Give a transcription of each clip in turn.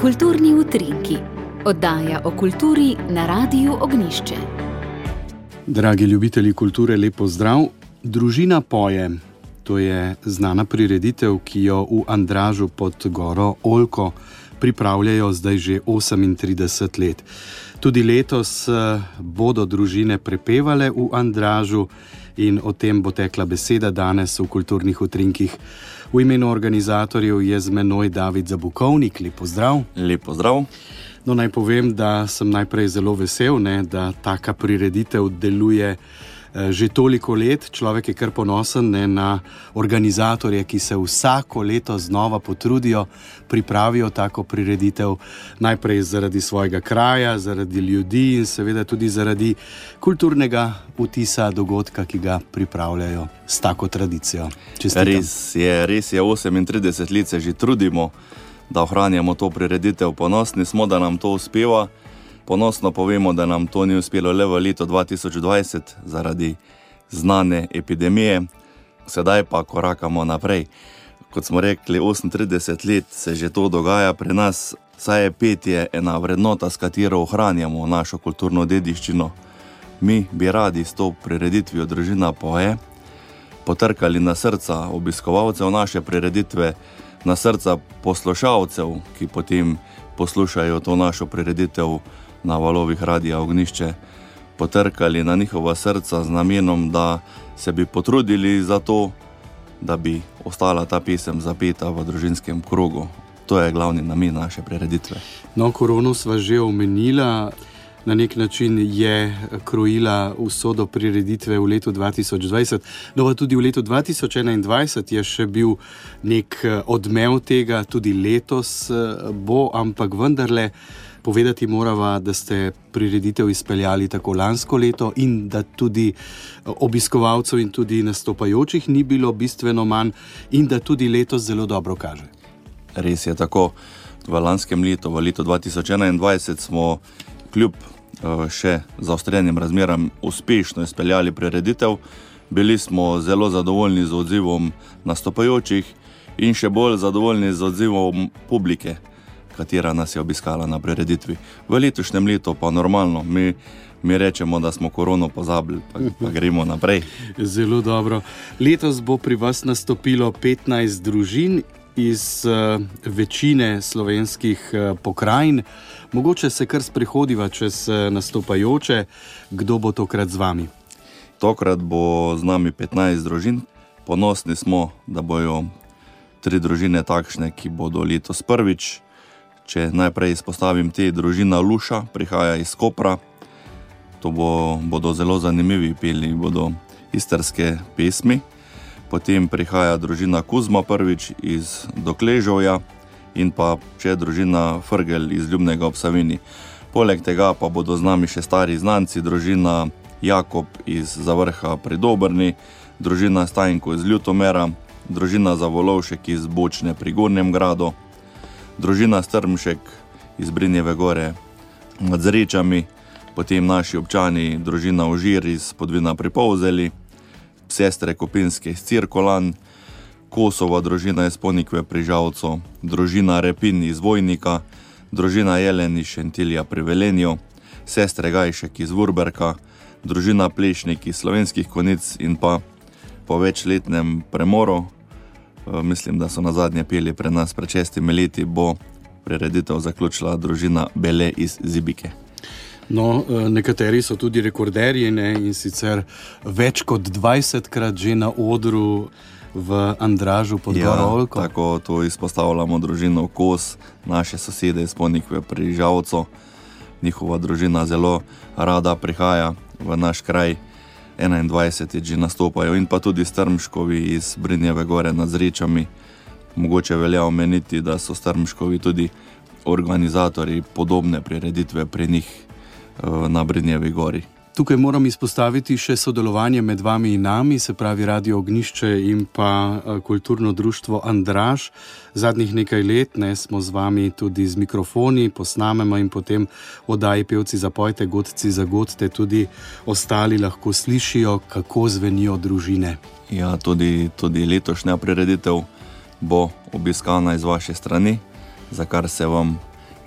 Kulturni utrinki, oddaja o kulturi na Radiu Ognišče. Dragi ljubitelji kulture, lepo zdrav. Družina poje. To je znana prireditev, ki jo v Andražu pod Goro Olko pripravljajo zdaj že 38 let. Tudi letos eh, bodo družine prepevale v Andražu in o tem bo tekla beseda danes v kulturnih utrinkih. V imenu organizatorjev je z menoj David Zabukovnik. Lepo zdrav. Lepo zdrav. No, naj povem, da sem najprej zelo vesel, ne, da taka prireditev deluje. Eh, že toliko let, človek je kar ponosen ne, na organizatorje, ki se vsako leto znova potrudijo, pripravijo tako prireditev, najprej zaradi svojega kraja, zaradi ljudi in seveda tudi zaradi kulturnega vtisa dogodka, ki ga pripravljajo s tako tradicijo. Res je, res je, 38 let se že trudimo, da ohranjamo to prireditev, ponosni smo, da nam to uspeva. Ponosno povemo, da nam to ni uspelo le v letu 2020 zaradi znane epidemije, sedaj pa korakamo naprej. Kot smo rekli, 38 let se že to dogaja pri nas, saj je petje ena vrednota, s katero ohranjamo našo kulturno dediščino. Mi bi radi s to prireditvijo družina poje, potrkali na srca obiskovalcev naše prireditve, na srca poslušalcev, ki potem poslušajo to našo prireditev na valovih radia ognišče, potrkali na njihova srca z namenom, da se bi potrudili za to, da bi ostala ta pesem zapeta v družinskem krogu. To je glavni namen naše prireditve. No, korono sva že omenila. Na nek način je krojila usodo prireditve v letu 2020, no pa tudi v letu 2021 je še bil nek odmev tega, tudi letos bo, ampak vendarle. Povedati moramo, da ste prireditev izpeljali tako lansko leto, in da tudi eh, obiskovalcev in tudi nastopajočih ni bilo bistveno manj, in da tudi letos zelo dobro kaže. Res je tako. V lanskem letu, v letu 2021, smo kljub eh, še zaostrenim razmeram uspešno izpeljali prireditev. Bili smo zelo zadovoljni z odzivom nastopajočih in še bolj zadovoljni z odzivom publike katera nas je obiskala na prireditvi. V letošnjem letu pa normalno, mi, mi rečemo, da smo korono pozabili, pa, pa gremo naprej. Zelo dobro. Letos bo pri vas nastopilo 15 družin iz uh, večine slovenskih uh, pokrajin. Mogoče se kar sprehodiva čez uh, nastopajoče, kdo bo tokrat z vami. Tokrat bo z nami 15 družin. Ponosni smo, da bojo tri družine takšne, ki bodo letos prvič. Če najprej izpostavim te družina Luša, prihaja iz Kopra. To bo, bodo zelo zanimivi peli, bodo istrske pesmi. Potem prihaja družina Kuzma prvič iz Dokležovja in pa še družina Frgel iz Ljubnega obsavini. Poleg tega pa bodo z nami še stari znanci, družina Jakob iz Zavrha pri Dobrni, družina Stajnko iz Ljutomera, družina Zavolovšek iz Bočne pri Gornjem gradu družina Strmšek iz Brinjeve gore nad Zrečami, potem naši občani, družina Užir iz Podvina pri Povzeli, sestre Kopinske iz Cirkolan, Kosova družina iz Ponikve pri Žalcu, družina Repin iz Vojnika, družina Jelen iz Šentilja pri Velenju, sestre Gajšek iz Vurberka, družina Plešnik iz Slovenskih konic in pa po večletnem premoru Eh, mislim, da so na zadnje peli pred nas pred šestimi leti, bo prireditev zaključila družina Bele iz Zibike. No, eh, nekateri so tudi rekorderji ne, in sicer več kot 20 krat že na odru v Andražu pod ja, Gorolko. Tako to izpostavljamo družino Kos, naše sosede iz Ponikve pri Žavcu. Njihova družina zelo rada prihaja v naš kraj. 21 že nastopajo in pa tudi strmškovi iz Brnjeve gore nad Zrečami. Mogoče velja omeniti, da so strmškovi tudi organizatori podobne prireditve pri njih na Brnjevi gori. Tukaj moram izpostaviti še sodelovanje med vami in nami, se pravi Radio Ognišče in pa eh, kulturno društvo Andraž. Zadnjih nekaj let ne, smo z vami tudi z mikrofoni, posnamemo in potem oddaji pevci za pojte, godci za godte, tudi ostali lahko slišijo, kako zvenijo družine. Ja, tudi, tudi letošnja prireditev bo obiskana iz vaše strani, za kar se vam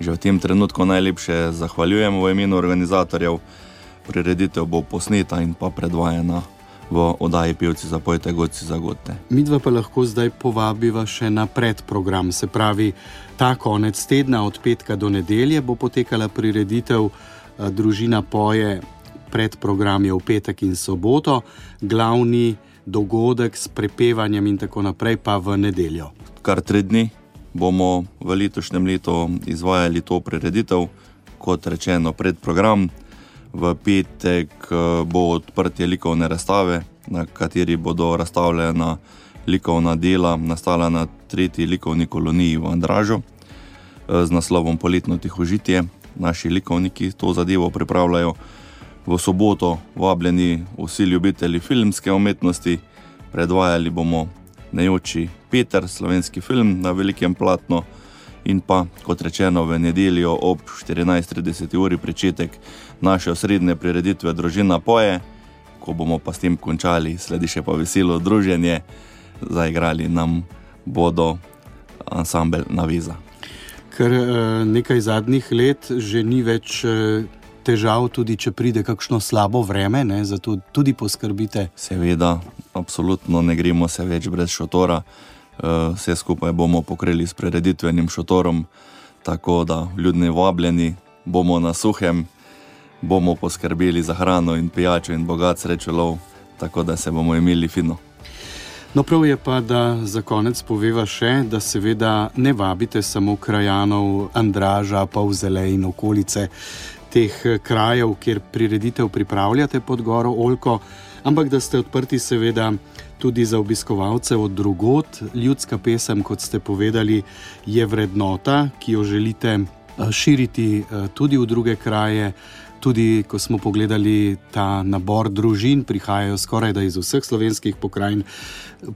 že v tem trenutku najlepše zahvaljujem v imenu organizatorjev. Prireditev bo posneta in pa predvajana v oddaji Pevci za pojte, goci za gote. Mi dva pa lahko zdaj povabiva še na predprogram, se pravi, ta konec tedna od petka do nedelje bo potekala prireditev Družina poje. Predprogram je v petek in soboto, glavni dogodek s prepevanjem in tako naprej pa v nedeljo. Kar tri dni bomo v letošnjem letu izvajali to prireditev, kot rečeno, predprogram. V petek eh, bo odprtje likovne razstave, na kateri bodo razstavljena likovna dela, nastala na tretji likovni koloniji v Andražu eh, z naslovom Poletno tihožitje. Naši likovniki to zadevo pripravljajo. V soboto vabljeni vsi ljubitelji filmske umetnosti, predvajali bomo Nejoči Peter, slovenski film na velikem platnu in pa, kot rečeno, v nedeljo ob 14:30 uri začetek naše osrednje prireditve Družina Poje, ko bomo pa s tem končali, sledi še pa veselo druženje, zaigrali nam bodo ansambl Naviza. Ker eh, nekaj zadnjih let že ni več. Težav, tudi če pride kakšno slabo vreme, ne, zato tudi poskrbite. Seveda, absolutno ne gremo se več brez šotora. Eh, vse skupaj bomo pokrili s prireditvenim šotorom, tako da ljudje vabljeni bomo na suhem, bomo poskrbeli za hrano in pijačo in bogat srečelov, tako da se bomo imeli fino. No, prav je pa, da za konec poveva še, da seveda ne vabite samo krajanov Andraža, pa v Zele in okolice teh krajev, kjer prireditev pripravljate pod goro Olko, ampak da ste odprti seveda tudi za obiskovalce od drugot. Ljudska pesem, kot ste povedali, je vrednota, ki jo želite eh, širiti eh, tudi v druge kraje. Tudi, ko smo pogledali ta nabor družin, prihajajo skoraj da iz vseh slovenskih pokrajin.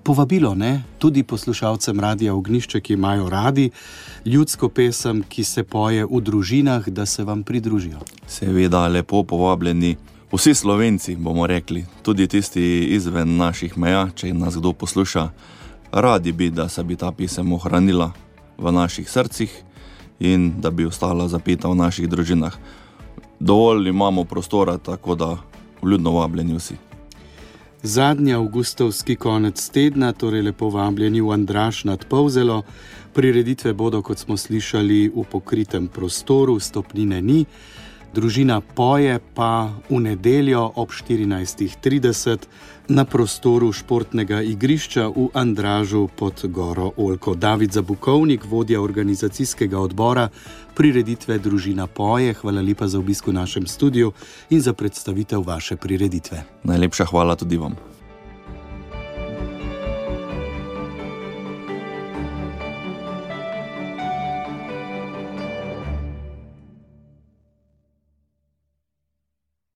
Povabilo ne? tudi poslušalcem radia Ognišče, ki imajo radi ljudsko pesem, ki se poje v družinah, da se vam pridružijo. Seveda, lepo povabljeni. Vsi slovenci, bomo rekli, tudi tisti izven naših meja, če nas kdo posluša, radi bi, da se bi ta pisem ohranila v naših srcih in da bi ostala zapeta v naših družinah. Dovolj imamo prostora, tako da vljudno vabljeni vsi. Zadnji avgustovski konec tedna, torej lepo vabljeni v Andraš nad Povzelo, prireditve bodo, kot smo slišali, v pokritem prostoru, stopnine ni. Družina poje pa v nedeljo ob 14:30 na prostoru športnega igrišča v Andražu pod Goro Olko. David Zabukovnik, vodja organizacijskega odbora prireditve Družina poje, hvala lepa za obisk v našem studiu in za predstavitev vaše prireditve. Najlepša hvala tudi vam.